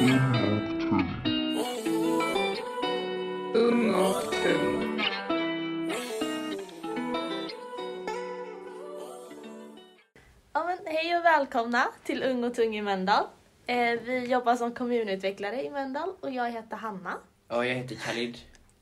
Ung och tung. Ja, men hej och välkomna till Ung och Tung i Mölndal. Eh, vi jobbar som kommunutvecklare i Mölndal och jag heter Hanna. Ja, jag heter Khalid.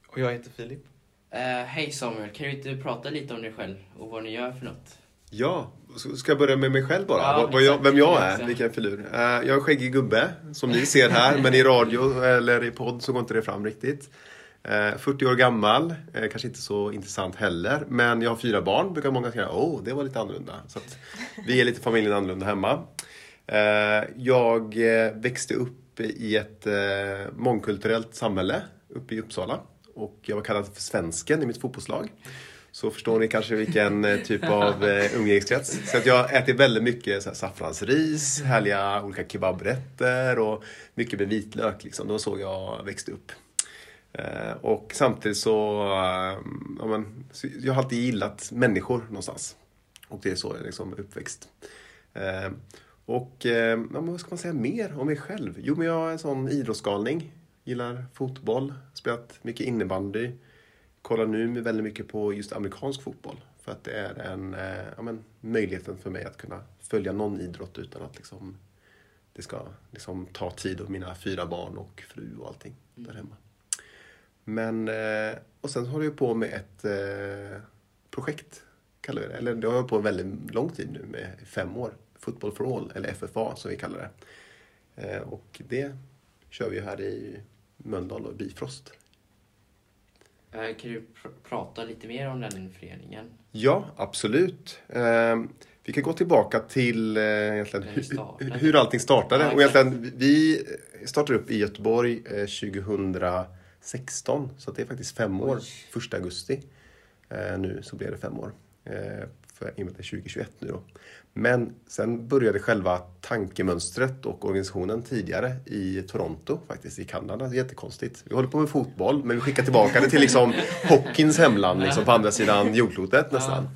Och jag heter Filip. Eh, hej Samuel, kan du inte prata lite om dig själv och vad ni gör för något? Ja, ska jag börja med mig själb bara? Ja, Vad- jag, vem jag är, vilken filur. Eh, jag är en skäggig gubbe, som ni ser här, men i radio eller i podd så går inte det fram riktigt. Eh, 40 år gammal, eh, kanske inte så intressant heller, men jag har fyra barn, brukar många säga, åh, det var lite annorlunda. Så vi är lite familjen annorlunda hemma. Eh, jag eh, växte upp i ett eh, mångkulturellt samhälle uppe i Uppsala. Och jag var kallad för svensken i mitt fotbollslag. Så förstår ni kanske vilken eh, typ av eh, umgängeskrets. Så att jag äter väldigt mycket så här, saffransris, härliga olika kebabrätter och mycket med vitlök. Liksom. Det var så jag växte upp. Eh, och samtidigt så, ja, men, så, jag har alltid gillat människor någonstans. Och det är så jag liksom är uppväxt. Och ja, men vad ska man säga mer om mig själv? Jo, men jag är en sån idrottsgalning. Gillar fotboll, spelat mycket innebandy. Kollar nu väldigt mycket på just amerikansk fotboll. För att det är en, eh, ja, men, möjligheten för mig att kunna följa någon idrott utan att liksom, det ska liksom, ta tid av mina fyra barn och fru och allting där hemma. Men, eh, och sen håller jag på med ett eh, projekt, kallar vi det. Eller det har jag på väldigt lång tid nu, med fem år. Football for All, eller FFA som vi kallar det. Och det kör vi här i Mölndal och Bifrost. Eh, kan du pr- prata lite mer om den föreningen? Ja, absolut. Eh, vi kan gå tillbaka till eh, hur, hur, allting startade. Ja, och egentligen, vi startade upp i Göteborg eh, 2016, så det är faktiskt fem år. Oj. Första augusti eh, nu så blev det fem år. För, I och med att det är 2021 nu då. Men sen började själva tankemönstret och organisationen tidigare i Toronto, faktiskt i Kanada. Jättekonstigt. Vi håller på med fotboll, men vi skickar tillbaka det till liksom hockeyns hemland, liksom på andra sidan jordklotet nästan.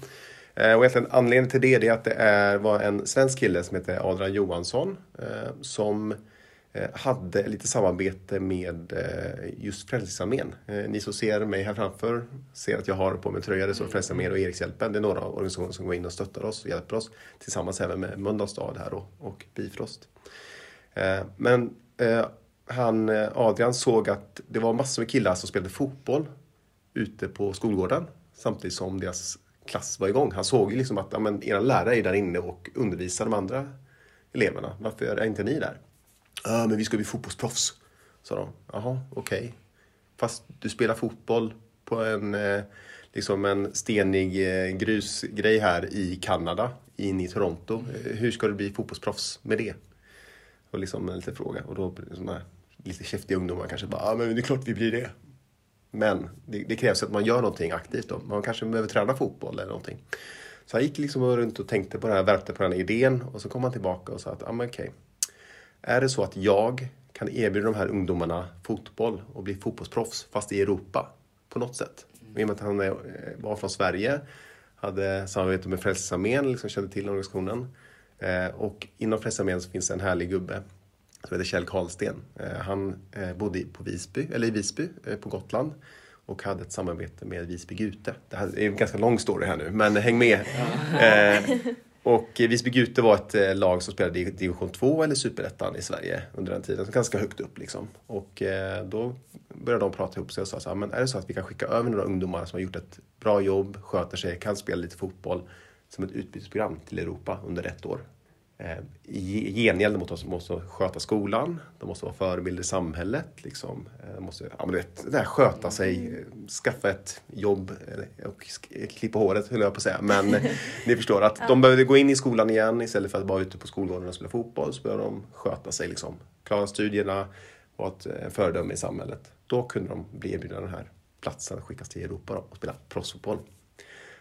Eh, Och egentligen anledningen till det, är att det är, var en svensk kille som heter Adrian Johansson eh, som hade lite samarbete med eh, just Frälsningsarmén. Eh, Ni som ser mig här framför ser att jag har på mig tröja det står Frälsningsarmén och Erikshjälpen. Det är några organisationer som går in och stöttar oss och hjälper oss tillsammans även med Mölndals stad här och Bifrost. Eh, Men eh, han, eh, Adrian såg att det var massor med killar som spelade fotboll ute på skolgården samtidigt som deras klass var igång. Han såg ju liksom att ja, men, era lärare är där inne och undervisar de andra eleverna. Varför är inte ni där? Ja, men vi ska bli fotbollsproffs, sa de. Jaha, okej. Fast du spelar fotboll på en, eh, liksom en stenig eh, grusgrej här i Kanada, in i Toronto. Hur ska du bli fotbollsproffs med det? Och liksom en liten fråga. Och då såna här lite käftiga ungdomar kanske bara, ja men det är klart vi blir det. Men det, det krävs att man gör någonting aktivt då. Man kanske behöver träna fotboll eller någonting. Så han gick liksom runt och tänkte på det här, värpte på den här idén och så kom han tillbaka och sa att, ja men okej. Är det så att jag kan erbjuda de här ungdomarna fotboll och bli fotbollsproffs fast i Europa på något sätt? Och I och med att han är- var från Sverige, hade samarbete med Frälsningsarmén, liksom kände till organisationen. Eh, och inom Frälsningsarmén så finns en härlig gubbe som heter Kjell Karlsten. Eh, han eh, bodde på Visby, eller i Visby eh, på Gotland och hade ett samarbete med Visby Gute. Det här är en ganska lång story här nu, men häng med. Och Visby Gute var ett eh, lag som spelade i division 2 eller superettan i Sverige under den tiden, ganska högt upp liksom. Och eh, då började de prata ihop sig och sa så här, men är det så att vi kan skicka över några ungdomar som har gjort ett bra jobb, sköter sig, kan spela lite fotboll som ett utbytesprogram till Europa under ett år. Eh, I gengäld måste de måste sköta skolan, de måste vara förebilder i samhället. Liksom. Eh, De måste ja, men vet, det sköta sig, eh, skaffa ett jobb eh, och klippa håret höll jag på att säga. Men eh, ni förstår att de behövde gå in i skolan igen istället för att vara ute på skolgården och spela fotboll. Så behövde de sköta sig, liksom. klara studierna, vara ett eh, föredöme i samhället. Då kunde de bli erbjudna den här platsen att skickas till Europa då, och spela proffsfotboll.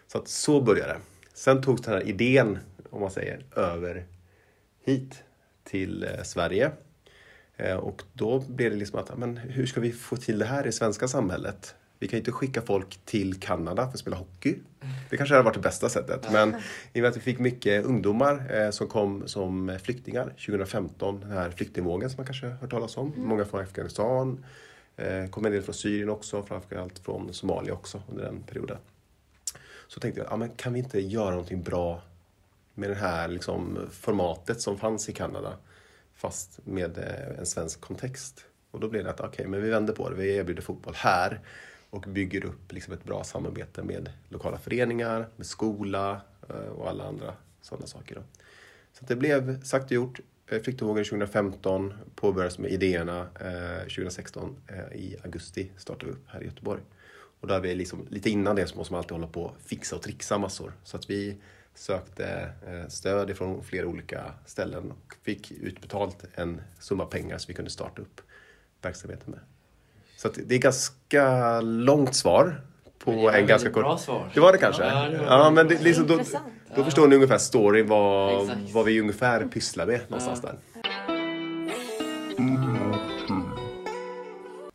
Så att så började det. Sen togs den här idén, om man säger, över hit till eh, Sverige. Eh, och då blev det liksom att, men hur ska vi få till det här i svenska samhället? vi kan ju inte skicka folk till Kanada för att spela hockey. Det kanske hade varit det bästa sättet. Men i och med att vi fick mycket ungdomar eh, som kom som flyktingar 2015, den här flyktingvågen som man kanske har hört talas om. Många från Afghanistan, kom en del från Syrien också, framförallt från Somalia också under den perioden. Så tänkte jag, ja, men kan vi inte göra någonting bra med det här liksom, formatet som fanns i Kanada fast med eh, en svensk kontext. Och då blev det att okej, men vi vänder på det. Vi erbjuder fotboll här och bygger upp liksom ett bra samarbete med lokala föreningar, med skola eh, och alla andra sådana saker. Då. Så att det blev sagt och gjort. Flyktingvågen 2015 påbörjades med idéerna. Eh, 2016 i augusti startade vi upp här i Göteborg. Och där vi liksom, lite innan det så måste man alltid hålla på och fixa och trixa massor. Så att vi sökte eh, stöd från flera olika ställen och fick utbetalt en summa pengar så vi kunde starta upp verksamheten med. Så att det är ganska långt svar på Men det var en ganska kort... bra svar. Det var det kanske? Ja, Ja, det var men det, liksom, då, då förstår ni ungefär story vad, Exakt. vad vi ungefär pysslar med någonstans där.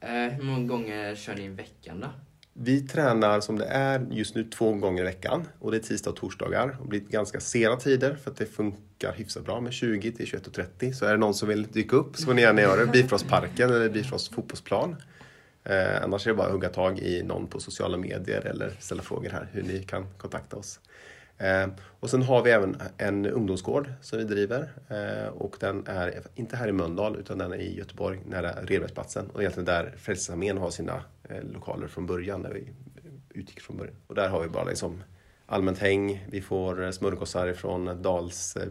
Eh, hur många gånger kör ni i veckan då? Vi tränar som det är just nu två gånger i veckan och det är tisdag och torsdagar. Det blir ganska sena tider för att det funkar hyfsat bra med 20 till 21.30. Så är det någon som vill dyka upp så får ni gärna göra det. Bifrostparken eller Bifrost fotbollsplan. Eh, annars är det bara att hugga tag i någon på sociala medier eller ställa frågor här hur ni kan kontakta oss. Eh, och sen har vi även en ungdomsgård som vi driver eh, och den är inte här i Mölndal utan den är i Göteborg nära Redbergsplatsen och egentligen där Frälsningsarmén har sina lokaler från början, när vi utgick från början. Och där har vi bara liksom allmänt häng, vi får eh, smörgåsar från Dals eh,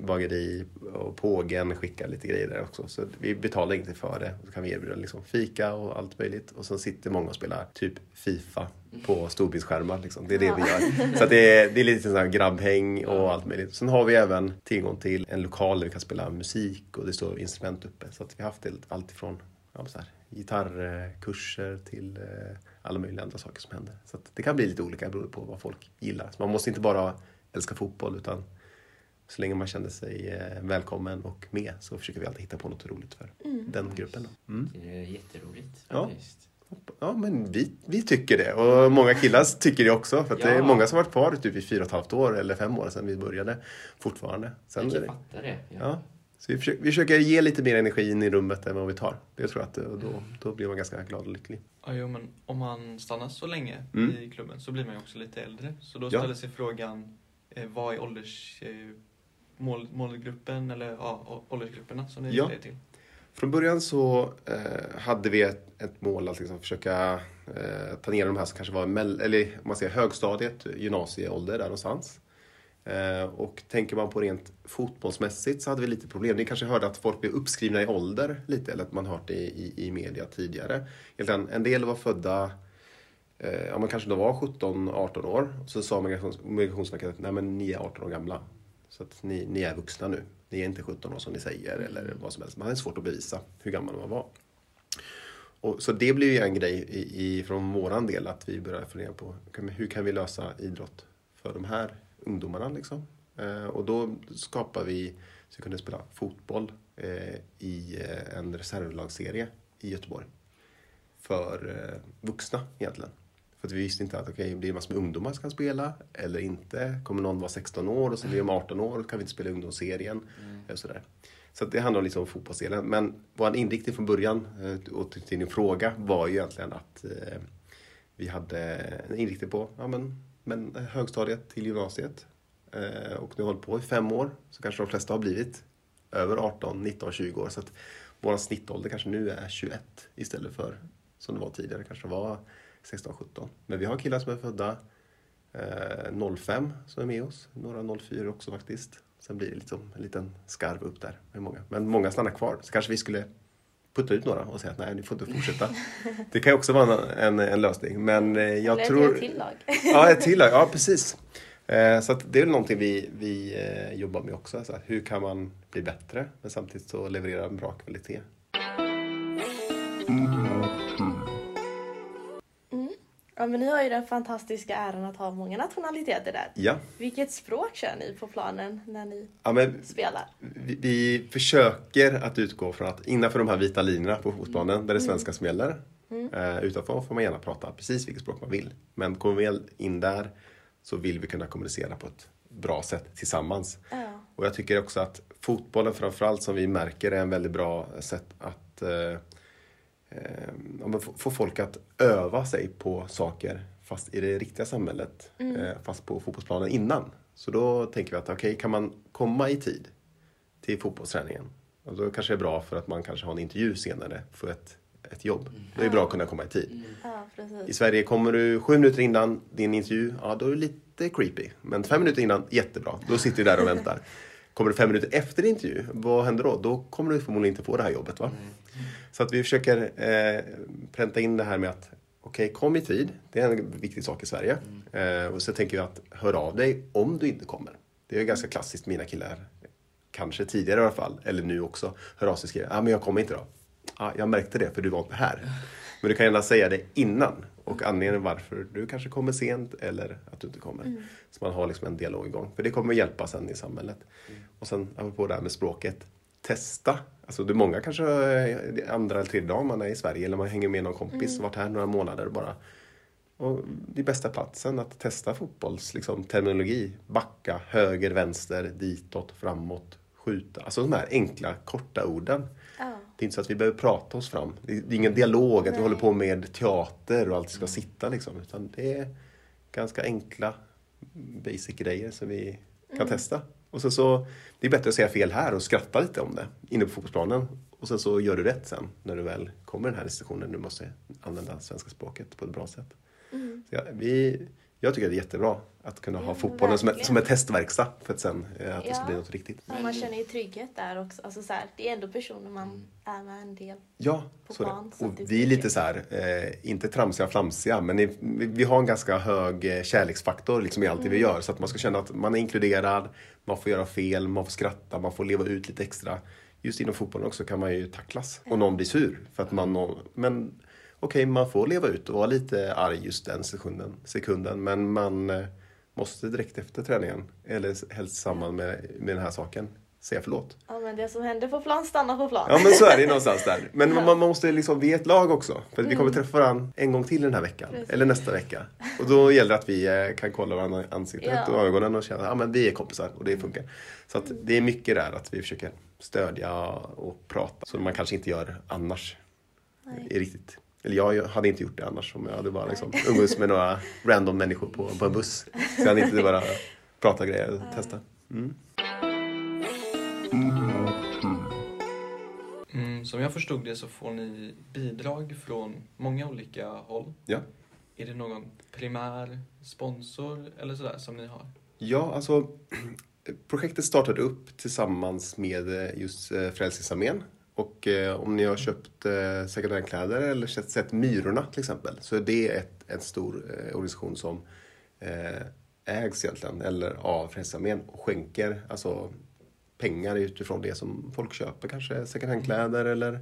bageri och Pågen skickar lite grejer där också. Så vi betalar inte för det. Så kan vi erbjuda liksom fika och allt möjligt. Och sen sitter många och spelar typ Fifa på storbildsskärmar. Liksom. Det är det vi gör. Så det, är, det är lite sån grabbhäng och allt möjligt. Sen har vi även tillgång till en lokal där vi kan spela musik och det står instrument uppe. Så vi har haft allt ifrån ja, så här, gitarrkurser till eh, alla möjliga andra saker som händer. Så att det kan bli lite olika beroende på vad folk gillar. Så man måste inte bara älska fotboll utan så länge man känner sig eh, välkommen och med så försöker vi alltid hitta på något roligt för den gruppen. Då. Mm. Det är jätteroligt Ja. faktiskt. Ja, men vi, vi tycker det och många killar tycker det också. För att det är Ja. många som har varit kvar typ i fyra och ett halvt år eller fem år sedan vi började fortfarande. Sen Jag kan det, fatta det. Ja. ja. Så vi försöker, vi försöker ge lite mer energi in i rummet än vad vi tar. Det tror jag att eh, då, då blir man ganska glad och lycklig. Ja, jo, men om man stannar så länge Mm. i klubben så blir man ju också lite äldre. Så då Ja. ställer sig frågan, eh, vad är ålders, eh, mål, målgruppen eller ja, åldersgrupperna som ni Ja. säger till? Från början så eh, hade vi ett, ett mål att liksom försöka eh, ta ner de här som kanske var mell- eller, man säger högstadiet, gymnasieålder där någonstans. Eh, och tänker man på rent fotbollsmässigt så hade vi lite problem. Ni kanske hörde att folk blev uppskrivna i ålder lite, eller att man hört det i, i, i media tidigare. Egentligen, en del var födda eh, ja, man kanske då var 17-18 år. Så sa migrations- Migrationsverket att nej, men ni är 18 år gamla. Så att ni, ni är vuxna nu. Ni är inte 17 år som ni säger eller vad som helst. Man hade svårt att bevisa hur gammal man var. Och, så det blev ju en grej i, i, från våran del att vi började fundera på hur kan vi lösa idrott för de här ungdomarna. Liksom. Eh, och då skapade vi så vi kunde spela fotboll eh, i eh, en reservlagsserie i Göteborg. För vuxna egentligen. För att vi visste inte att blir det massor med ungdomar som kan spela eller inte? Kommer någon vara 16 år och så blir de 18 år och kan vi inte spela ungdomsserien? Och sådär. Så det handlar liksom om fotbollsdelen. Men vår inriktning från början, och till din fråga, var ju egentligen att vi hade en inriktning på ja, men, men högstadiet till gymnasiet. Eh, och nu har vi hållit på i fem år, så kanske de flesta har blivit över 18, 19, 20 år. Så att vår snittålder kanske nu är 21 istället för som det var tidigare, kanske var 16, 17. Men vi har killar som är födda eh, 05 som är med oss, några 04 också faktiskt. Sen blir det liksom en liten skarv upp där med många. Men många stannar kvar, så kanske vi skulle putta ut några och säga att nej, ni får inte fortsätta. Det kan ju också vara en, en, en lösning. Men eh, jag Eller tror... ett till lag. Ja, ett till lag. Ja, precis. Eh, Så att det är någonting vi, vi eh, jobbar med också. Så här, hur kan man bli bättre men samtidigt så leverera en bra kvalitet? Ja, men ni har ju den fantastiska äran att ha många nationaliteter där. Ja, Vilket språk kör ni på planen när ni ja men spelar? vi, vi försöker att utgå från att innanför de här vita linjerna på fotbollsplanen där det är svenska som gäller Mm. Eh, utanför får man gärna prata precis vilket språk man vill. Men kommer vi in där så vill vi kunna kommunicera på ett bra sätt tillsammans. Ja. Och jag tycker också att fotbollen framförallt som vi märker är en väldigt bra sätt att eh, eh, men få folk att öva sig på saker fast i det riktiga samhället. Eh, fast på fotbollsplanen innan. Så då tänker vi att okej, kan man komma i tid till fotbollsträningen? Och då kanske det är bra för att man kanske har en intervju senare för ett, ett jobb. Då är det bra att kunna komma i tid. ja, I. Sverige kommer du sju minuter innan din intervju, ja då är det lite creepy. Men fem minuter innan, jättebra. Då sitter du där och väntar. Kommer du fem minuter efter din intervju, vad händer då? Då kommer du förmodligen inte få det här jobbet. va? Så att vi försöker eh, pränta in det här med att okej, kom i tid. Det är en viktig sak i Sverige. Eh, och så tänker vi att hör av dig om du inte kommer. Det är ganska klassiskt, mina killar, kanske tidigare i alla fall, eller nu också, hör av sig och skriver, ah, men jag kommer inte då. Ah, jag märkte det för du var inte här. Men du kan gärna säga det innan och anledningen varför du kanske kommer sent eller att du inte kommer. Så man har liksom en dialog igång. För det kommer hjälpa sen i samhället. Och sen apropå det här med språket, testa. Alltså det är många kanske eh, andra eller tredje dagen man är i Sverige eller man hänger med någon kompis, varit här några månader bara. Och det är bästa platsen att testa fotbolls liksom, terminologi. Backa, höger, vänster, ditåt, framåt, skjuta. Alltså de här enkla, korta orden. Ja. Det är inte så att vi behöver prata oss fram. Det är ingen dialog, att vi Nej. håller på med teater och allt ska sitta liksom. Utan det är ganska enkla, basic grejer som vi kan testa. Och sen så, det är bättre att säga fel här och skratta lite om det inne på fotbollsplanen. Och sen så gör du rätt sen när du väl kommer i den här situationen. Du måste använda svenska språket på ett bra sätt. Så ja, vi, jag tycker det är jättebra att kunna ha Ja, fotbollen som, ett- verkligen. som en testverkstad för att sen eh, att det ska Ja. bli något riktigt. Ja, man känner ju trygghet där också. Alltså, så här, det är ändå personer man är med en del. Ja, på så plan, så Och vi är lite så här, eh, inte tramsiga flamsiga, men i, vi, har en ganska hög eh, kärleksfaktor liksom i allt det vi Mm. gör. Så att man ska känna att man är inkluderad, man får göra fel, man får skratta, man får leva ut lite extra. Just inom fotbollen också kan man ju tacklas och någon blir sur. För att man, men okej, man får leva ut och vara lite arg just den sekunden, sekunden men man eh, måste direkt efter träningen, eller helst i samband med, med den här saken, säga förlåt. Ja, men det som händer på plan stannar på plan. Ja men så är det någonstans där. Men man, man måste liksom, vi är ett lag också. För vi Mm. kommer träffa varandra en gång till den här veckan. Precis. Eller nästa vecka. Och då gäller det att vi eh, kan kolla varandra i ansiktet Ja. och ögonen och känna att men vi är kompisar och det funkar. Så att det är mycket där att vi försöker stödja och prata. Så man kanske inte gör annars. Nej. I riktigt. Eller jag hade inte gjort det annars om jag hade bara liksom umgås med några random människor på, på en buss. Så jag hade inte bara prata grejer och testa. Mm. Mm, som jag förstod det så får ni bidrag från många olika håll. Ja. Är det någon primär sponsor eller sådär som ni har? Ja, alltså projektet startade upp tillsammans med eh, just eh, Frälsningsarmén. Och eh, om ni har köpt eh, second hand-kläder eller sett, sett Myrorna till exempel så är det ett, en stor eh, organisation som eh, ägs egentligen, eller av Frälsningsarmén och skänker alltså pengar utifrån det som folk köper. Kanske second hand-kläder eller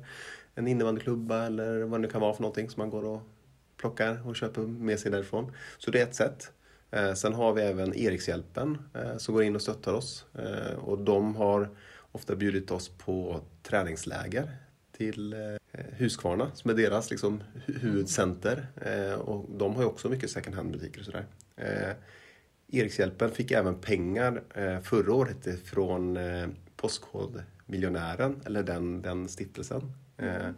en innebandyklubba eller vad det kan vara för någonting som man går och plockar och köper med sig därifrån. Så det är ett sätt. Eh, sen har vi även Erikshjälpen eh, som går in och stöttar oss. Eh, och de har ofta bjudit oss på träningsläger till eh, Huskvarna som är deras liksom, huvudcenter. Eh, och de har ju också mycket second hand-butiker och sådär. Eh, Erikshjälpen fick även pengar förra året från Postkodmiljonären, eller den, den stiftelsen. Mm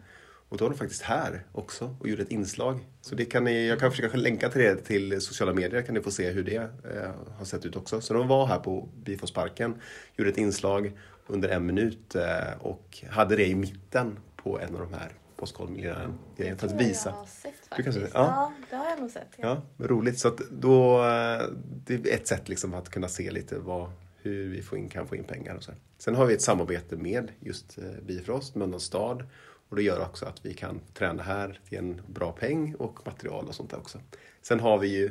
och då var de faktiskt här också och gjorde ett inslag. Så det kan ni, jag kan försöka länka till det till sociala medier, kan ni få se hur det eh, har sett ut också. Så de var här på Bifosparken, gjorde ett inslag under en minut eh, och hade det i mitten på en av de här Postkodmiljonären för att tror jag visa. Jag har sett, Du kan se faktiskt. det? Ja. Ja. det har jag nog sett. Ja. Ja, roligt. Så att då, eh, det är ett sätt liksom att kunna se lite vad, hur vi får in, kan få in pengar. Och så. Sen har vi ett samarbete med just eh, Bifrost, Mölndals stad. Och det gör också att vi kan träna här till en bra peng och material och sånt där också. Sen har vi ju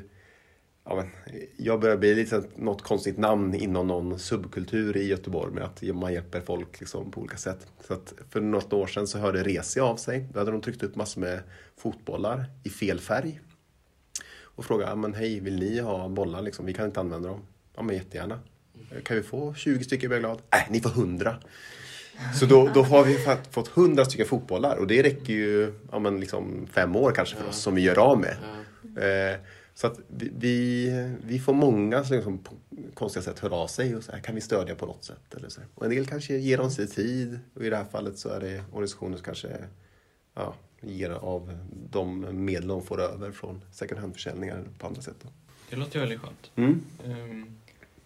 Ja, men, jag börjar bli lite något konstigt namn inom någon subkultur i Göteborg med att man hjälper folk liksom på olika sätt. Så att för något år sedan så hörde Resi av sig. Då hade de tryckt upp massor med fotbollar i fel färg. Och frågade, men hej, vill ni ha bollar liksom? Vi kan inte använda dem. Ja, men jättegärna. Kan vi få 20 stycken blir jag glad. Nej, ni får 100. Så då, då har vi fått- fått hundra stycken fotbollar och det räcker ju ja, men liksom fem år kanske för oss som vi gör av med. Ja. Eh, så att vi, vi, får många som liksom på konstiga sätt hör av sig och så här, kan vi stödja på något sätt? Eller så. Och en del kanske ger dem sig tid och i det här fallet så är det organisationer som kanske ja, ger av de medel de får över från second hand-försäljningar på andra sätt. Då. Det låter ju väldigt skönt. Mm. Ehm,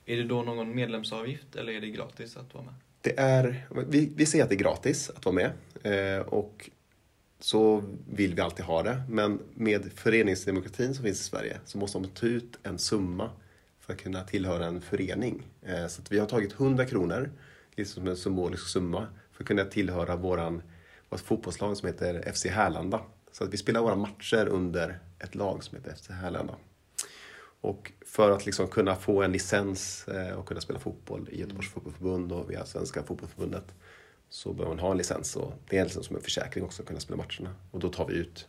är det då någon medlemsavgift eller är det gratis att vara med? Det är, vi, vi säger att det är gratis att vara med eh, och så vill vi alltid ha det. Men med föreningsdemokratin som finns i Sverige så måste man ta ut en summa för att kunna tillhöra en förening. Eh, så att vi har tagit 100 kronor, liksom en symbolisk summa, för att kunna tillhöra våran, vårt fotbollslag som heter FC Härlanda. Så att vi spelar våra matcher under ett lag som heter FC Härlanda. Och för att liksom kunna få en licens eh, och kunna spela fotboll i Göteborgs fotbollförbund och via Svenska fotbollförbundet så behöver man ha en licens och det är liksom som en försäkring också att kunna spela matcherna. Och då tar vi ut,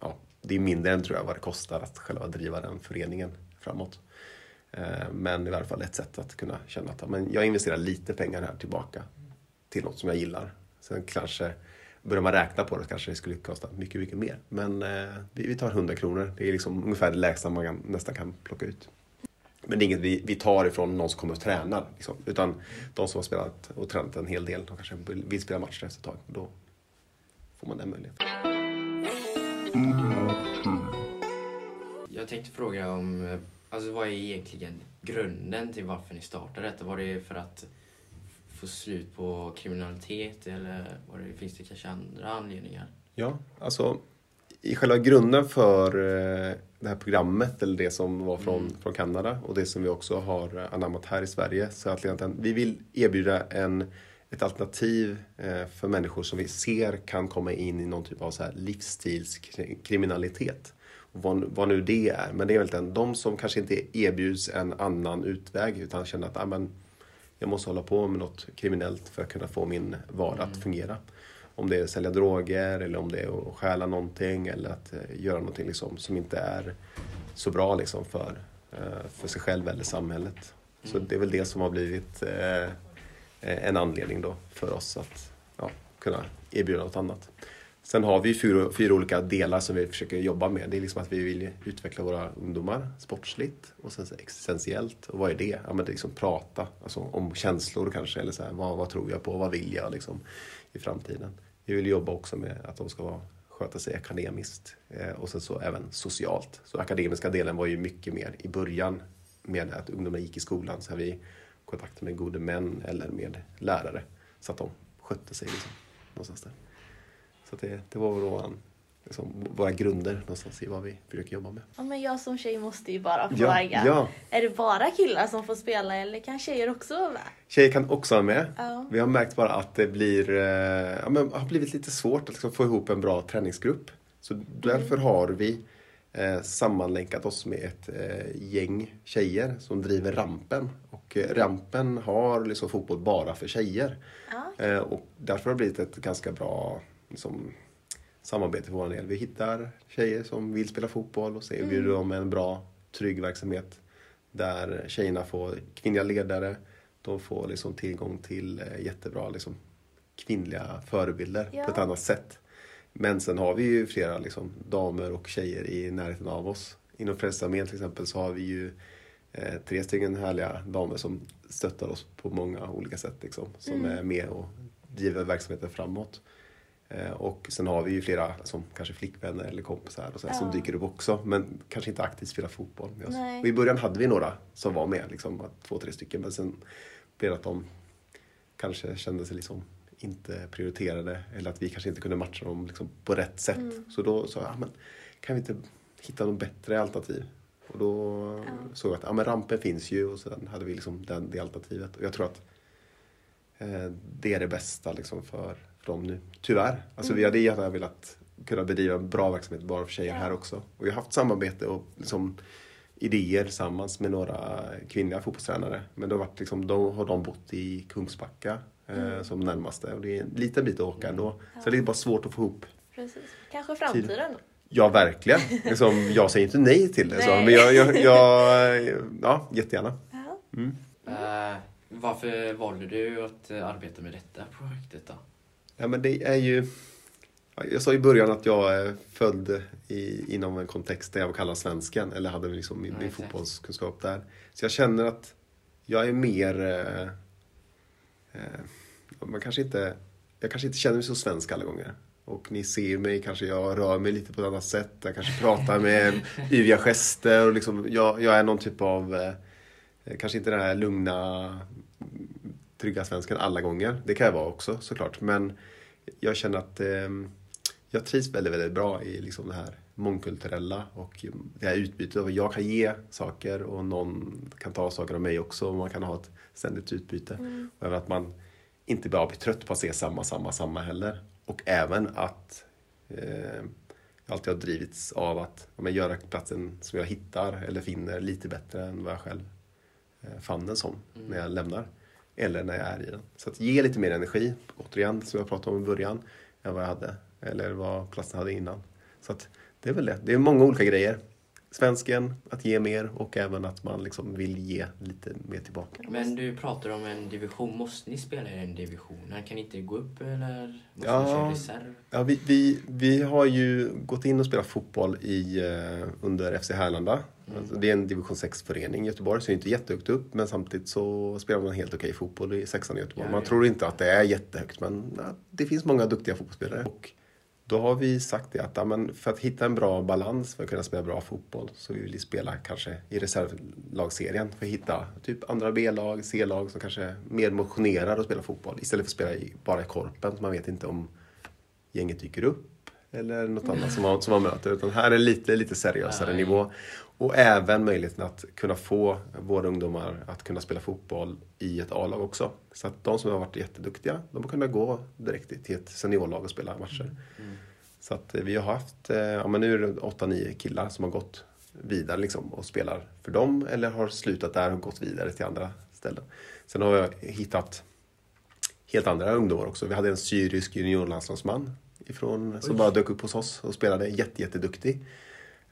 ja, det är mindre än tror jag vad det kostar att själva driva den föreningen framåt. Eh, Men i alla fall ett sätt att kunna känna att men jag investerar lite pengar här tillbaka till något som jag gillar. Sen kanske, börjar man räkna på det kanske det skulle kosta mycket, mycket mer. Men eh, vi, vi tar 100 kronor. Det är liksom ungefär det lägsta man kan, nästan kan plocka ut. Men det är inget vi, vi tar ifrån någon som kommer och tränar. Liksom. Utan de som har spelat och tränat en hel del, de kanske vill spela matcher efter ett tag. Då får man den möjligheten. Jag tänkte fråga om, eh, alltså vad är egentligen grunden till varför ni startade detta? Var det för att få slut på kriminalitet eller var det, finns det kanske andra anledningar? Ja, alltså i själva grunden för eh, det här programmet, eller det som var från, Mm. från Kanada och det som vi också har anammat här i Sverige, så att egentligen, vi vill erbjuda en, ett alternativ eh, för människor som vi ser kan komma in i någon typ av så här livsstilskriminalitet. Vad, vad nu det är, men det är väl de som kanske inte erbjuds en annan utväg utan känner att ah, men, jag måste hålla på med något kriminellt för att kunna få min vardag att fungera. Om det är att sälja droger eller om det är att stjäla någonting eller att eh, göra någonting liksom, som inte är så bra liksom, för, eh, för sig själv eller samhället. Så det är väl det som har blivit eh, en anledning då för oss att ja, kunna erbjuda något annat. Sen har vi fyra, fyra olika delar som vi försöker jobba med. Det är liksom att vi vill utveckla våra ungdomar sportsligt och sen existentiellt. Och vad är det? Ja, men det är liksom prata alltså om känslor kanske. Eller så här, vad, vad tror jag på? Vad vill jag liksom, i framtiden? Vi vill jobba också med att de ska vara, sköta sig akademiskt eh, och sen så även socialt. Så akademiska delen var ju mycket mer i början med att ungdomar gick i skolan. Så har vi kontakt med gode män eller med lärare så att de skötte sig liksom, någonstans där. Så det, det var våra, liksom, våra grunder någonstans i vad vi försöker jobba med. Ja, men jag som tjej måste ju bara Ja, fråga. ja. Är det bara killar som får spela eller kan tjejer också vara med? Tjejer kan också vara med. Ja. Vi har märkt bara att det blir, eh, ja, men, har blivit lite svårt att liksom, få ihop en bra träningsgrupp. Så därför har vi eh, sammanlänkat oss med ett eh, gäng tjejer som driver Rampen. Och eh, Rampen har liksom fotboll bara för tjejer. Ja. Eh, och därför har det blivit ett ganska bra liksom, samarbete för vår del. Vi hittar tjejer som vill spela fotboll och så erbjuder dem en bra, trygg verksamhet. Där tjejerna får kvinnliga ledare, de får liksom tillgång till eh, jättebra liksom, kvinnliga förebilder Ja. på ett annat sätt. Men sen har vi ju flera liksom, damer och tjejer i närheten av oss. Inom Frälsningsarmén till exempel så har vi ju eh, tre stycken härliga damer som stöttar oss på många olika sätt. Liksom, som är med och driver verksamheten framåt. Eh, och sen har vi ju flera som kanske flickvänner eller kompisar och så här, som Ja. dyker upp också. Men kanske inte aktivt spelar fotboll med oss. Nej. Och I början hade vi några som var med, liksom, två, tre stycken. Men sen blev det att de kanske kände sig liksom inte prioriterade eller att vi kanske inte kunde matcha dem liksom på rätt sätt. Så då sa jag, ah, men, kan vi inte hitta något bättre alternativ? Och då såg jag att ja, men rampen finns ju och sen hade vi liksom den, det alternativet. Och jag tror att eh, det är det bästa liksom för dem nu. Tyvärr. Alltså vi hade gärna velat kunna bedriva en bra verksamhet bara för tjejer här också. Och vi har haft samarbete och liksom idéer tillsammans med några kvinnliga fotbollstränare. Men då, har varit liksom, då har de bott i Kungsbacka eh, som närmaste. Och det är en liten bit att åka ändå. Så det är bara svårt att få ihop. Precis. Kanske framtiden. Ja, verkligen. Liksom, jag säger inte nej till det. Så, Nej. men jag, jag, jag, ja, jättegärna. Ja. Eh, Varför valde du att arbeta med detta projektet då? Ja, men det är ju... ja, Jag sa i början att jag är född i, inom en kontext där jag kallar svensken, eller hade liksom min, min fotbollskunskap där. Så jag känner att jag är mer... Eh, eh, man kanske inte, jag kanske inte känner mig så svensk alla gånger. Och ni ser mig, kanske jag rör mig lite på ett annat sätt. Jag kanske pratar med yviga gester. Och liksom, jag, jag är någon typ av, eh, kanske inte den här lugna, trygga svensken alla gånger. Det kan jag vara också såklart. Men jag känner att eh, jag trivs väldigt, väldigt bra i liksom det här mångkulturella och det här utbytet. Och jag kan ge saker och någon kan ta saker av mig också. Och man kan ha ett ständigt utbyte. Och även att man inte bara blir trött på att se samma, samma, samma heller. Och även att eh, jag alltid har drivits av att ja, göra platsen som jag hittar eller finner lite bättre än vad jag själv eh, fann den som när jag lämnar. Eller när jag är i den. Så att ge lite mer energi, återigen, som jag pratade om i början, än vad jag hade. Eller vad platsen hade innan. Så att det är väl det. Det är många olika grejer. Svensken, att ge mer och även att man liksom vill ge lite mer tillbaka. Men du pratar om en division. Måste ni spela i den divisionen? Kan ni inte gå upp eller måste Ja. ni köra reserv? Ja, vi, vi, vi har ju gått in och spelat fotboll i, eh, under FC Härlanda. Alltså, det är en division 6-förening i Göteborg, så det är inte jättehögt upp. Men samtidigt så spelar man helt okej fotboll i sexan i Göteborg. Ja, Man ja. tror inte att det är jättehögt, men det finns många duktiga fotbollsspelare. Och då har vi sagt det att ja, men för att hitta en bra balans för att kunna spela bra fotboll så vill vi spela kanske i reservlagsserien för att hitta typ andra B-lag, C-lag som kanske mer motionerar och spelar fotboll istället för att spela i, bara i korpen. Så man vet inte om gänget dyker upp eller något annat som man, som man möter. Utan här är lite, lite seriösare Nej. nivå. Och även möjligheten att kunna få våra ungdomar att kunna spela fotboll i ett A-lag också. Så att de som har varit jätteduktiga, de har kunnat gå direkt till ett seniorlag och spela matcher. Så att eh, vi har haft, eh, ja men nu är det 8-9 killar som har gått vidare liksom och spelar för dem eller har slutat där och gått vidare till andra ställen. Sen har jag hittat helt andra ungdomar också. Vi hade en syrisk juniorlandslagsman ifrån, som bara dök upp hos oss och spelade jätte, jätteduktig.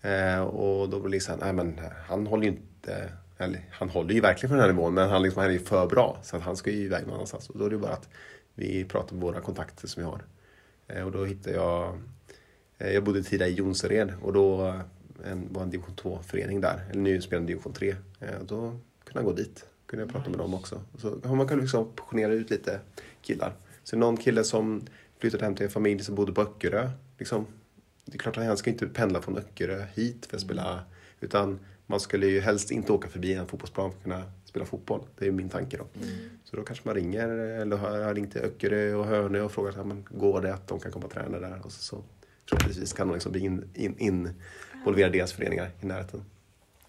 Eh, och då blev det så här, nej men han håller ju inte, eller han håller ju verkligen för den här nivån men han, liksom, han är ju för bra så att han ska ju iväg någon annanstans. Och då är det bara att vi pratar med våra kontakter som vi har. Eh, och då hittade jag, eh, jag bodde tidigare i Jonsered och då eh, en, var en division 2-förening där, eller nu spelar division 3. Eh, då kunde jag gå dit, kunde jag prata med dem också. Så har man kan liksom portionera ut lite killar. Så någon kille som flyttade hem till en familj som bodde på Öckerö. Liksom, det är klart att han ska inte pendla från Öckerö hit för att spela. Utan man skulle ju helst inte åka förbi en fotbollsplan för att kunna spela fotboll. Det är min tanke då. Så då kanske man ringer, eller har ringt till Öckerö och Hönö och frågar ja, men går det att de kan komma och träna där. Och så, så förhoppningsvis kan de liksom bli in, in, involverade i deras föreningar i närheten.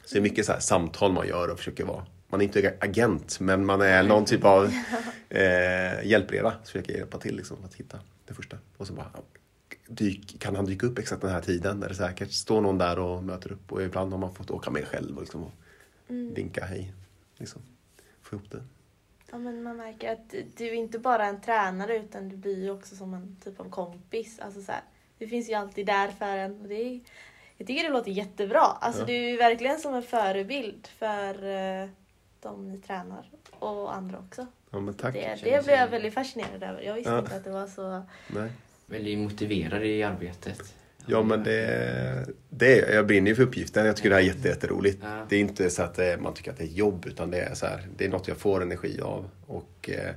Så det är mycket så samtal man gör och försöker vara. Man är inte agent, men man är någon typ av eh, hjälpreda. Så försöker hjälpa till liksom, att hitta det första. Och så bara, dyk, kan han dyka upp exakt den här tiden? Är det säkert? Står någon där och möter upp? Och ibland har man fått åka med själv och, liksom, och vinka hej. Liksom. Få ihop det. Ja, men man märker att du är inte bara en tränare utan du blir ju också som en typ av kompis. Alltså så här, du finns ju alltid där för en. Och det är, jag tycker det låter jättebra. Alltså Ja. du är verkligen som en förebild för eh, de ni tränar och andra också. Ja, men tack. Det, det blev jag väldigt fascinerad över. Jag visste Ja. inte att det var så... Nej. Väldigt motiverade i arbetet. Ja, men det, det är, jag brinner ju för uppgiften. Jag tycker det här är jätte, jätteroligt. Ja. Det är inte så att det, man tycker att det är jobb, utan det är, så här, det är något jag får energi av. Och eh,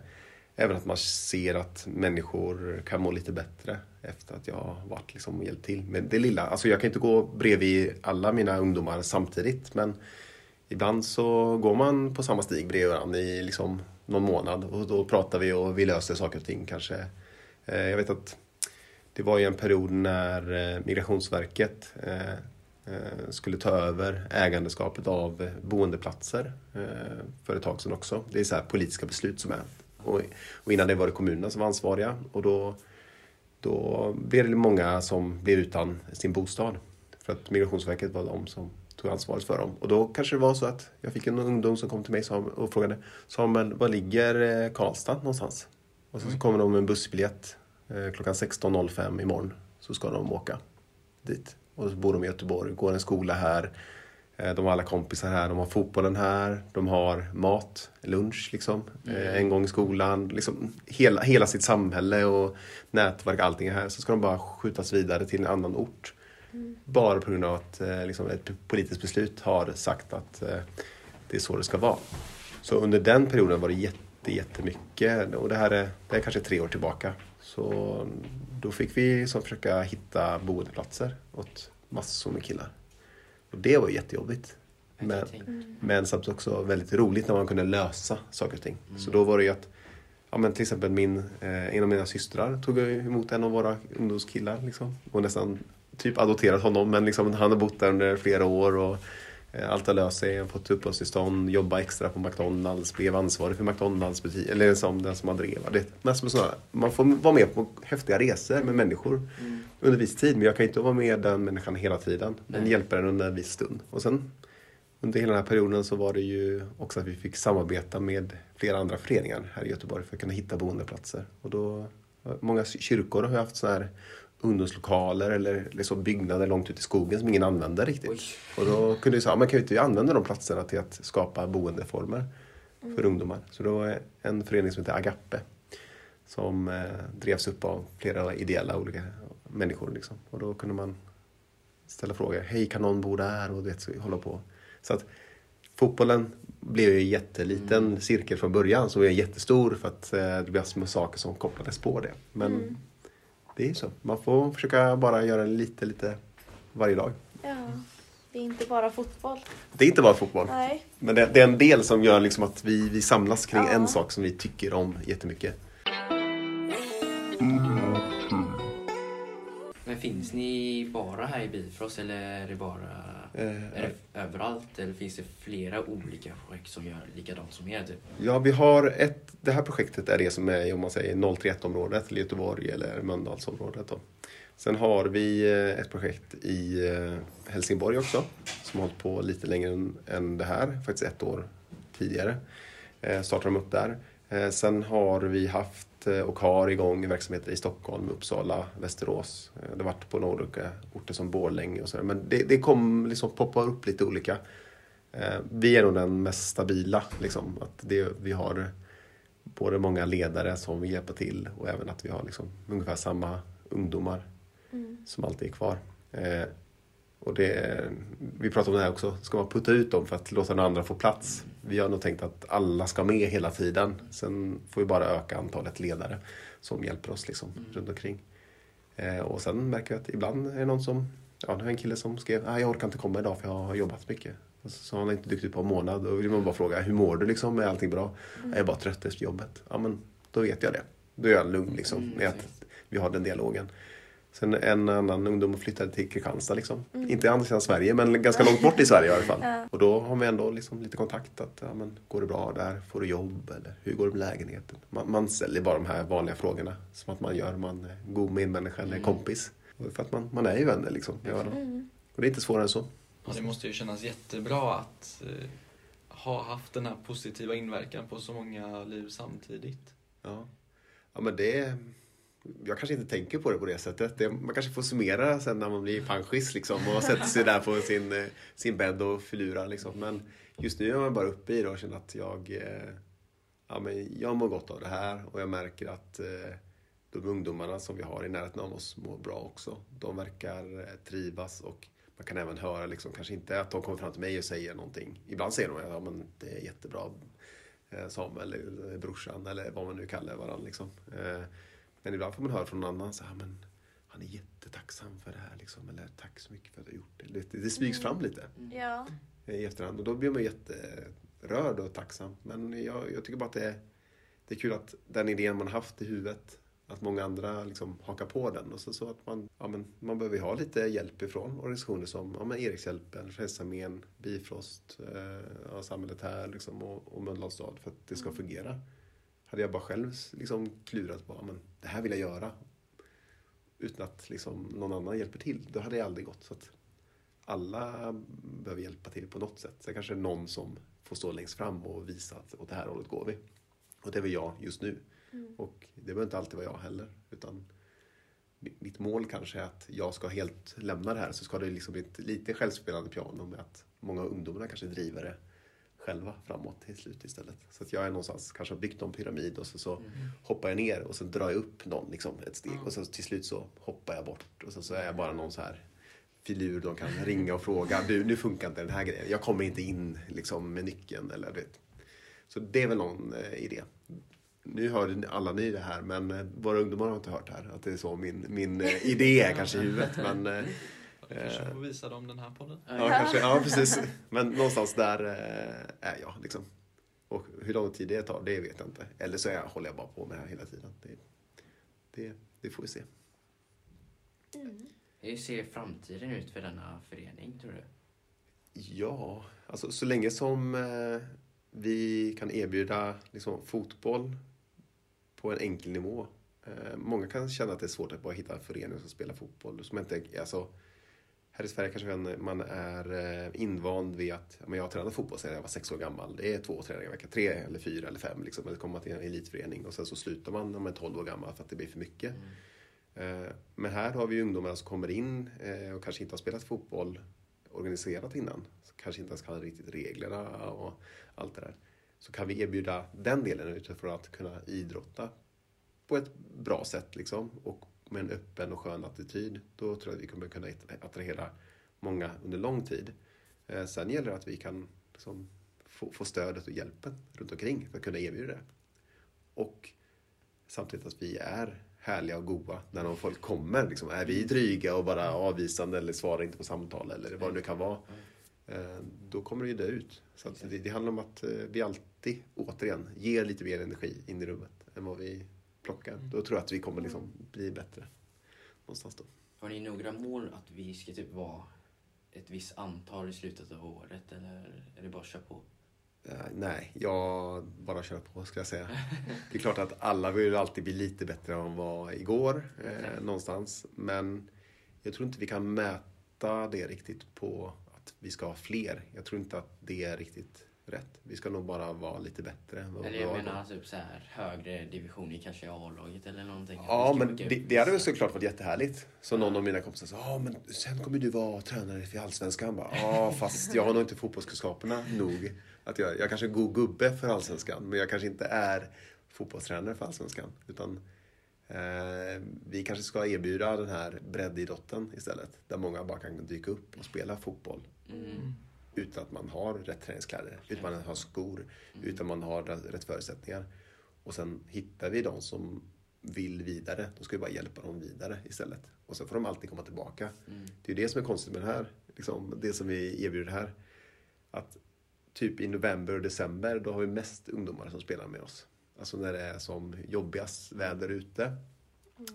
även att man ser att människor kan må lite bättre efter att jag har varit liksom och hjälpt till med det lilla. Alltså jag kan inte gå bredvid alla mina ungdomar samtidigt, men ibland så går man på samma stig bredvid varandra i liksom någon månad och då pratar vi och vi löser saker och ting kanske. Eh, jag vet att det var ju en period när eh, Migrationsverket eh, skulle ta över ägandeskapet av boendeplatser för ett tag sedan också. Det är så här politiska beslut som är. Och innan det var det kommunerna som var ansvariga och då, då blev det många som blev utan sin bostad. För att Migrationsverket var de som tog ansvaret för dem. Och då kanske det var så att jag fick en ungdom som kom till mig och frågade Samuel, var ligger eh, Karlstad någonstans? Och så, så kommer de med en bussbiljett eh, klockan 16.05 imorgon. Så ska de åka dit. Och så bor de i Göteborg, går en skola här. Eh, De har alla kompisar här, de har fotbollen här, de har mat, lunch liksom. eh, En gång i skolan. Liksom hela, hela sitt samhälle och nätverk, allting är här. Så ska de bara skjutas vidare till en annan ort. Bara på grund av att eh, liksom ett politiskt beslut har sagt att eh, det är så det ska vara. Så under den perioden var det jätte, jättemycket. Och det här är, det är kanske tre år tillbaka. Så då fick vi så försöka hitta boendeplatser åt massor med killar. Och det var jättejobbigt. Men, tänka- men samtidigt också väldigt roligt när man kunde lösa saker och ting. Så då var det ju att Ja, men till exempel min, eh, en av mina systrar tog emot en av våra ungdomskillar. Liksom, och nästan typ adopterat honom. Men liksom, han har bott där under flera år och eh, allt har löst sig. Han fått uppehållstillstånd, jobba extra på McDonalds, blev ansvarig för McDonalds butik. Eller som den som har drev. Det med sådana, man får vara med på häftiga resor med människor under viss tid. Men jag kan inte vara med den människan hela tiden. Men Nej. hjälpa den under en viss stund. Och sen under hela den här perioden så var det ju också att vi fick samarbeta med flera andra föreningar här i Göteborg för att kunna hitta boendeplatser. Och då, många kyrkor har haft så här ungdomslokaler eller liksom byggnader långt ut i skogen som ingen använder riktigt. Oj. Och då kunde vi säga, man kan ju inte använda de platserna till att skapa boendeformer för ungdomar. Så det var en förening som heter Agape som eh, drevs upp av flera ideella olika människor. Liksom. Och då kunde man ställa frågor. Hej, kan någon bo där? Och det, så hålla på. Så att fotbollen blev ju en jätteliten cirkel från början som är jättestor för att eh, det blev små saker som kopplades på det. Men det är så. Man får försöka bara göra lite, lite varje dag. Ja, det är inte bara fotboll. Det är inte bara fotboll. Nej. Men det, det är en del som gör liksom att vi, vi samlas kring Ja. en sak som vi tycker om jättemycket. Men finns ni bara här i Bifrost eller är det bara är det överallt? Eller finns det flera olika projekt som gör likadant som er? Typ? Ja, vi har ett, det här projektet är det som är om man säger 031-området, eller Göteborg eller Mölndalsområdet. Då. Sen har vi eh, ett projekt i eh, Helsingborg också, som har hållit på lite längre än- än det här, faktiskt ett år tidigare. Eh, startade de upp där. Eh, sen har vi haft eh, och har igång verksamheter i Stockholm, Uppsala, Västerås. Eh, det har varit på några olika orter som Borlänge och sådär. Men det, det kom liksom poppa upp lite olika. Eh, vi är nog den mest stabila. Liksom, att det, vi har både många ledare som vill hjälpa till och även att vi har liksom ungefär samma ungdomar som alltid är kvar. Eh, och det, vi pratar om det här också, ska man putta ut dem för att låta den andra få plats? Vi har nog tänkt att alla ska med hela tiden. Sen får vi bara öka antalet ledare som hjälper oss liksom, runt omkring. Eh, och sen märker vi att ibland är det någon som, ja det var en kille som skrev, ah, jag orkar inte komma idag för jag har jobbat mycket. Och så, så har han inte dykt upp på en månad. Då vill man bara fråga, hur mår du liksom? Är allting bra? Jag är bara trött efter jobbet. Ja men då vet jag det. Då är jag lugn liksom Mm, med att vi har den dialogen. Sen en annan ungdom flyttade till Kristianstad. Liksom. Inte andra sidan Sverige, men ganska långt bort i Sverige i alla fall. Ja. Och då har vi ändå liksom lite kontakt. Att, ja, men, går det bra där? Får du jobb? Eller hur går det med lägenheten? Man, man ställer bara de här vanliga frågorna. Som att man gör. Man är god medmänniska eller kompis. Och För att man, man är ju vänner liksom. Ja, då. Och det är inte svårare än så. Ja, det måste ju kännas jättebra att eh, ha haft den här positiva inverkan på så många liv samtidigt. Ja, ja men det... Jag kanske inte tänker på det på det sättet. Det, man kanske får summera sen när man blir panschis liksom, och sätter sig där på sin, eh, sin bädd och filurar. Liksom. Men just nu är man bara uppe i det och känner att jag, eh, ja, men jag mår gott av det här och jag märker att eh, de ungdomarna som vi har i närheten av oss mår bra också. De verkar trivas och man kan även höra, liksom, kanske inte att de kommer fram till mig och säger någonting. Ibland säger de att ja, men det är jättebra Samuel eller brorsan eller vad man nu kallar varandra. Liksom. Eh, Men ibland får man höra från någon annan så här, men han är jättetacksam för det här. Liksom, eller tack så mycket för att du har gjort det. Det, det smygs fram lite Ja. i efterhand. Och då blir man jätterörd och tacksam. Men jag, jag tycker bara att det är, det är kul att den idén man haft i huvudet, att många andra liksom hakar på den. Och så, så att man, ja, men man behöver ju ha lite hjälp ifrån organisationer som ja, men Erikshjälpen, Frälsningsarmén, Bifrost, eh, ja, Samhället här liksom, och, och Mölndals stad för att det ska fungera. Hade jag bara själv liksom klurat på men det här vill jag göra utan att liksom någon annan hjälper till, då hade jag aldrig gått. Så alla behöver hjälpa till på något sätt. Sen kanske det är någon som får stå längst fram och visa att åt det här hållet går vi. Och det är väl jag just nu. Och det behöver inte alltid vara jag heller. Utan mi- mitt mål kanske är att jag ska helt lämna det här. Så ska det liksom bli ett lite självspelande piano med att många av ungdomarna kanske driver det själva framåt till slut istället. Så att jag är någonstans, kanske har byggt någon pyramid och så, så hoppar jag ner och så drar jag upp någon liksom, ett steg och så till slut så hoppar jag bort och så, så är jag bara någon så här filur de kan ringa och fråga. Du, nu funkar inte den här grejen. Jag kommer inte in liksom, med nyckeln. Eller, du vet. Så det är väl någon eh, idé. Nu hör alla ni det här men eh, våra ungdomar har inte hört det här. Att det är så min, min eh, idé är kanske i huvudet. Men, Ja, du kanske får visa dem den här podden. ja, kanske, ja, precis. Men någonstans där eh, är jag. Liksom. Och hur lång tid det tar, det vet jag inte. Eller så är jag, håller jag bara på med det här hela tiden. Det, det, det får vi se. Hur ser framtiden ut för denna förening, tror du? Ja, alltså så länge som eh, vi kan erbjuda liksom, fotboll på en enkel nivå. Eh, många kan känna att det är svårt att bara hitta en förening som spelar fotboll. Som inte, alltså, här i Sverige kanske man- är eh, invand vid att men jag har tränat fotboll sedan jag var sex år gammal. Det är två träningar i veckan, tre eller fyra eller fem. Liksom, eller kommer till en elitförening och sen så slutar man när man är 12 år gammal för att det blir för mycket. Eh, Men här har vi ungdomar som kommer in eh, och kanske inte har spelat fotboll organiserat innan. Så kanske inte ens kan riktigt reglerna och allt det där. Så kan vi erbjuda den delen utifrån att kunna idrotta på ett bra sätt liksom, och med en öppen och skön attityd. Då tror jag att vi kommer kunna attrahera många under lång tid. Eh, Sen gäller det att vi kan liksom få, få stödet och hjälpen runt omkring för att kunna erbjuda det. Och samtidigt att vi är härliga och goa när de folk kommer. Liksom, är vi dryga och bara avvisande eller svarar inte på samtal eller vad det nu kan vara. eh, Då kommer det ju dö ut. Så det, det handlar om att eh, vi alltid, återigen, ger lite mer energi in i rummet än vad vi plockar. Då tror jag att vi kommer liksom bli bättre. Någonstans då. Har ni några mål att vi ska typ vara ett visst antal i slutet av året eller är det bara att köra på? Eh, nej, jag bara kör på ska jag säga. Det är klart att alla vill alltid bli lite bättre än vad igår eh, någonstans. Men jag tror inte vi kan mäta det riktigt på att vi ska ha fler. Jag tror inte att det är riktigt rätt. Vi ska nog bara vara lite bättre. än vad vi Eller jag menar då. typ så här högre divisioner kanske i A-laget eller någonting. Ja, men åka det, det hade väl såklart varit jättehärligt. Så någon av mina kompisar sa, ja men sen kommer du vara tränare för Allsvenskan. Bara, Ja, fast jag har nog inte fotbollskunskaperna nog. Att jag, jag kanske är god gubbe för Allsvenskan, men jag kanske inte är fotbollstränare för Allsvenskan. Utan eh, vi kanske ska erbjuda den här breddidrotten istället. Där många bara kan dyka upp och spela fotboll. Mm. Utan att man har rätt träningskläder, utan att man har skor, utan man har rätt förutsättningar. Och sen hittar vi de som vill vidare, då ska vi bara hjälpa dem vidare istället. Och sen får de alltid komma tillbaka. Det är det som är konstigt med det här, liksom, det som vi erbjuder här. Att typ i november och december, då har vi mest ungdomar som spelar med oss. Alltså när det är som jobbigast väder ute.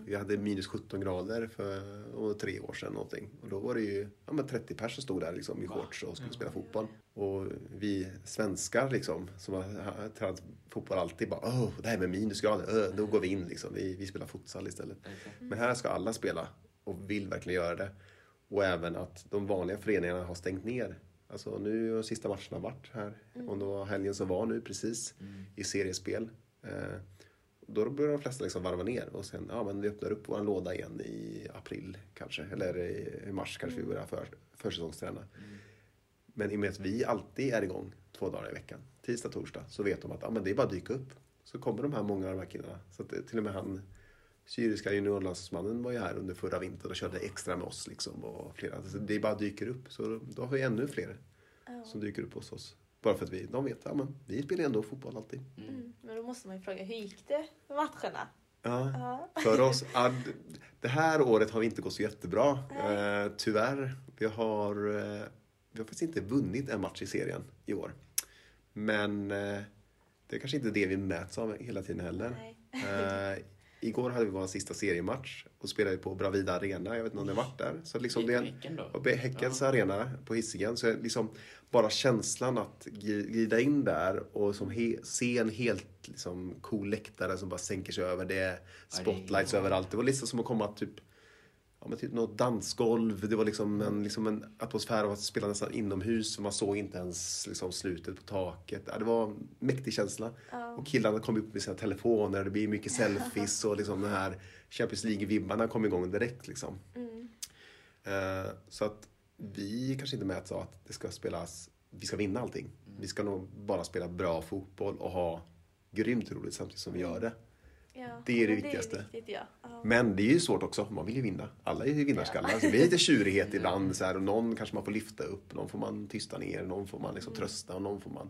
Vi hade minus 17 grader för och tre år sedan någonting. Och då var det ju ja, men 30 personer som stod där liksom, i shorts och skulle spela fotboll. Och vi svenskar liksom, som har tränat fotboll alltid bara Åh, det här med minusgrader, öh, då går vi in liksom. Vi, vi spelar futsal istället. Men här ska alla spela och vill verkligen göra det. Och även att de vanliga föreningarna har stängt ner. Alltså nu har sista matcherna varit här. Och det var helgen som var nu precis i seriespel. Eh, då börjar de flesta liksom varva ner och sen, ja men vi öppnar upp våran låda igen i april kanske. Eller i mars kanske vi börjar för, försäsongsträna. Men i och med att vi alltid är igång två dagar i veckan, tisdag, torsdag, så vet de att ja, men det är bara att dyka upp. Så kommer de här många av de här killarna. Så att det, till och med han syriska juniorlandslagsmannen var ju här under förra vintern och körde extra med oss. Liksom, och flera. Så det bara dyker upp. Så då har vi ännu fler Ja. som dyker upp hos oss. Bara för att vi, de vet att ja, vi spelar ändå fotboll alltid. Mm. Men då måste man ju fråga, hur gick det med matcherna? Ja. Ja. För oss, det här året har vi inte gått så jättebra. Eh, tyvärr. Vi har, eh, vi har faktiskt inte vunnit en match i serien i år. Men eh, det är kanske inte det vi mäts av hela tiden heller. Igår hade vi vår sista seriematch och spelade på Bravida Arena. Jag vet inte om ni har varit där. Så liksom det är en, Häcken då? Häckens arena på Hisingen. Så är liksom bara känslan att gli- glida in där och som he, se en helt liksom, cool läktare som bara sänker sig över. Det är spotlights Ja. överallt. Det var liksom som att komma typ Ja, men typ något dansgolv. Det var liksom en, liksom en atmosfär av att spela nästan inomhus. Man såg inte ens liksom slutet på taket. Ja, det var en mäktig känsla. Ja. Och killarna kom upp med sina telefoner. Det blir mycket selfies och liksom den här Champions League-vibbarna kom igång direkt. Liksom. Mm. Eh, så att vi kanske inte mäts av att det ska spelas, vi ska vinna allting. Mm. Vi ska nog bara spela bra fotboll och ha grymt roligt samtidigt som vi gör det. Ja, Det är det viktigaste. Det är viktigt, ja. ja. Men det är ju svårt också, man vill ju vinna. Alla är ju vinnarskallar. Så det blir lite tjurighet ibland. Så här, och någon kanske man får lyfta upp, någon får man tysta ner, någon får man liksom trösta och någon får man...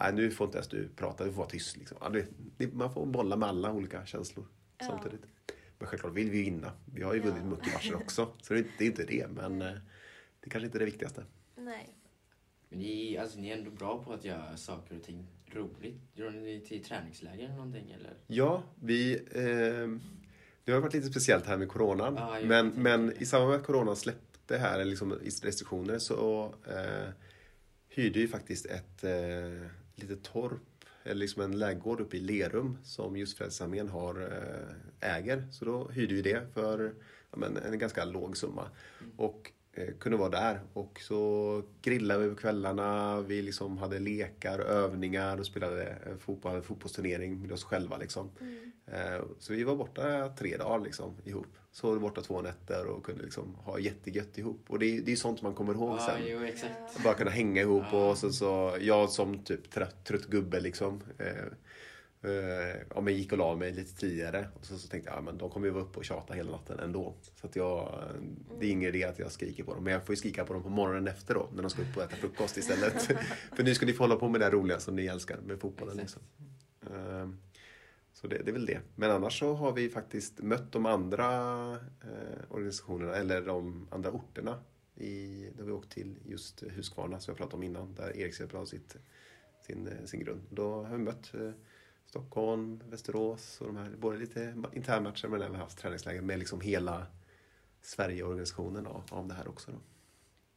Nej, nu får inte ens du prata, du får vara tyst. Liksom. Ja, det, man får bolla med alla olika känslor Ja. samtidigt. Men självklart vill vi vinna. Vi har ju Ja. vunnit mycket matcher också. Så det, är- det är inte det, men eh, det kanske inte är det viktigaste. Nej. Men ni, alltså, ni är ändå bra på att göra saker och ting roligt. Drar ni till träningsläger eller någonting eller? Ja, vi... Eh, det har varit lite speciellt här med coronan. Jag men, men det. i samband med att coronan släppte här, liksom i restriktioner, så eh, hyrde ju faktiskt ett eh, litet torp, eller liksom en lägergård uppe i Lerum som just Frälsningsarmén har eh, äger. Så då hyrde vi det för ja, men, en ganska låg summa. Och eh, kunde vara där. Och så grillade vi på kvällarna, vi liksom hade lekar, övningar och spelade eh, fotboll, fotbollsturnering med oss själva. Liksom. Eh, Så vi var borta tre dagar liksom, ihop. Så var borta två nätter och kunde liksom ha jättegött ihop. Och det är det är sånt man kommer ihåg Ja, sen. jo exakt. Bara kunna hänga ihop Ja. och så, så jag som typ trött, trött gubbe liksom. Eh, ja, men gick och la mig lite tidigare. Och så, så tänkte jag, ja, men de kommer ju vara uppe och tjata hela natten ändå. Så att jag, det är ingen idé att jag skriker på dem. Men jag får ju skrika på dem på morgonen efter då. När de ska upp och äta frukost istället. För nu ska ni få hålla på med det roliga som ni älskar med fotbollen. Liksom. Exakt. Eh, så det, det är väl det. Men annars så har vi faktiskt mött de andra eh, organisationerna, eller de andra orterna. I, där vi åkt till just Huskvarna som jag pratade om innan, där Erikshjälpen har sitt, sin, eh, sin grund. Då har vi mött eh, Stockholm, Västerås och de här, både lite internmatcher men även haft träningsläger med liksom hela Sverigeorganisationen av, av det här också. Då.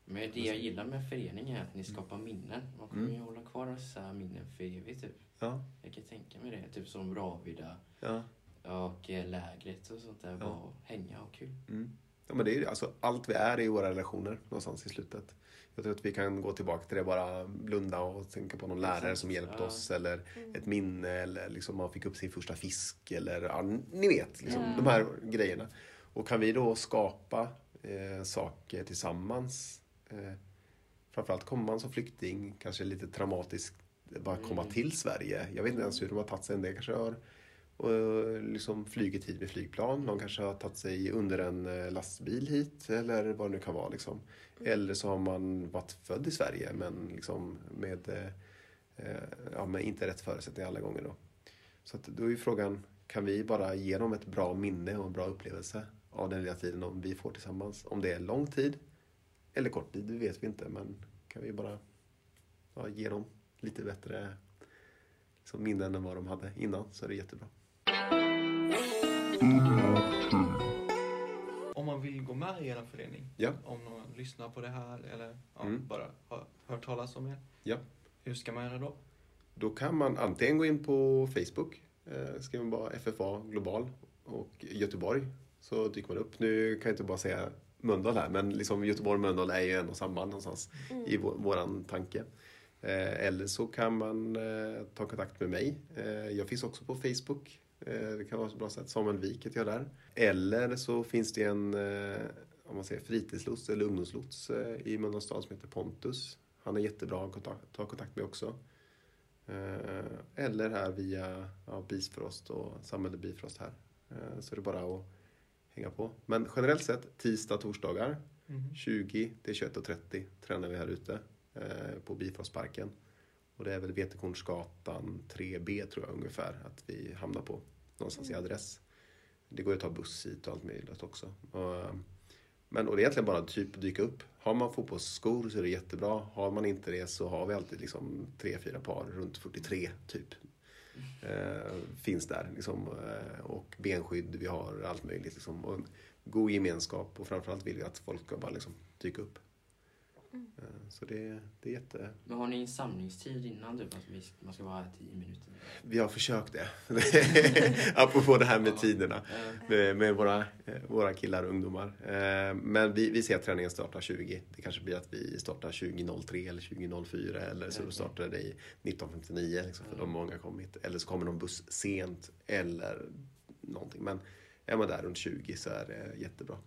Men det jag gillar med föreningen är att ni skapar minnen. Man kommer Mm. ju hålla kvar dessa minnen för evigt typ. Ja, Jag kan tänka mig det. Typ som Ravida ja. och eh, lägret och sånt där. Ja. Bara hänga och kul. Mm. Ja, men det är alltså, allt vi är i våra relationer någonstans i slutet. Jag tror att vi kan gå tillbaka till det bara blunda och tänka på någon lärare som hjälpte Ja. oss eller ett minne eller liksom man fick upp sin första fisk eller ja, ni vet liksom, Ja. de här grejerna. Och kan vi då skapa eh, saker tillsammans eh, framförallt kommer man som flykting kanske lite traumatiskt bara komma Mm. till Sverige. Jag vet inte ens hur de har tagit sig än. Det kanske har och eh, liksom flugit hit med flygplan. Någon kanske har tagit sig under en eh, lastbil hit eller vad det nu kan vara. Liksom. Eller så har man varit född i Sverige men liksom med, eh, ja, med inte rätt förutsättningar alla gånger. Då. Så att då är frågan, kan vi bara ge dem ett bra minne och en bra upplevelse av den lilla tiden om vi får tillsammans? Om det är lång tid eller kort tid, det vet vi inte. Men kan vi bara ja, ge dem lite bättre liksom, minnen än vad de hade innan så är det jättebra. Om man vill gå med i er förening, Ja. om någon lyssnar på det här eller ja, Mm. bara har hört talas om er, Ja. hur ska man göra då? Då kan man antingen gå in på Facebook, eh, skriver man bara FFA Global och Göteborg så dyker man upp. Nu kan jag inte bara säga Mölndal här, men liksom Göteborg och Mölndal är ju en och samma någonstans i vår, våran tanke. Eh, eller så kan man eh, ta kontakt med mig. Eh, jag finns också på Facebook. Eh, det kan vara ett bra sätt. Samuel Wik heter jag där. Eller så finns det en eh, om man säger fritidslots eller ungdomslots eh, i Mölndals stad som heter Pontus. Han är jättebra att ta kontakt med också. Eller här via ja, Bifrost och Samhälle Bifrost här. Så är det bara att hänga på. Men generellt sett tisdag, torsdagar Mhm. 20 till 21.30 tränar vi här ute på Bifrostparken. Och det är väl Vetekornsgatan 3B tror jag ungefär att vi hamnar på. Någonstans i adress. Det går ju att ta buss hit och allt möjligt också. Och, men och det är egentligen bara typ dyka upp. Har man fotbollsskor så är det jättebra. Har man inte det så har vi alltid liksom tre, fyra par runt 43 typ. Eh, finns där liksom. Eh, och benskydd, vi har allt möjligt liksom. Och god gemenskap och framförallt vill vi att folk ska bara liksom dyka upp. Eh, så det, det är jätte... Men har ni en samlingstid innan typ att man ska vara här 10 minuter? Vi har försökt det. Apropå det här med tiderna. Eh, med, med våra, eh, våra killar och ungdomar. Eh, Men vi, vi ser att träningen startar 20. Det kanske blir att vi startar 20.03 eller 20.04 eller så Okej. startar det i 19.59 liksom, för de många kommit. Eller så kommer någon buss sent eller någonting. Men är man där runt 20 så är det jättebra.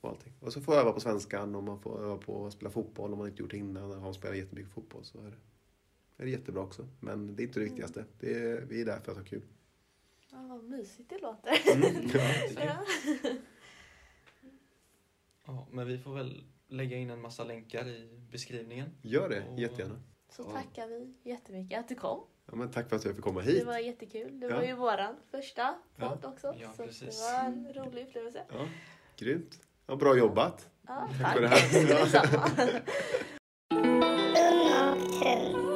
Och, allting. och så får jag öva på svenskan och man får öva på att spela fotboll om man inte gjort det innan. Har spelat jättemycket fotboll så är det, är det jättebra också. Men det är inte det viktigaste. Det är, vi är där för att ha kul. Ja, vad mysigt det låter. Mm. Ja. Ja. Ja, men vi får väl lägga in en massa länkar i beskrivningen. Gör det, Och- jättegärna. Så tackar vi jättemycket att du kom. Ja, men tack för att jag fick komma Det hit. var jättekul. Det Ja. var ju våran första Ja. podd också. Ja, så precis. det var en rolig upplevelse. Ja, grymt. Ja, bra jobbat. Ja, tack. tack. Det här.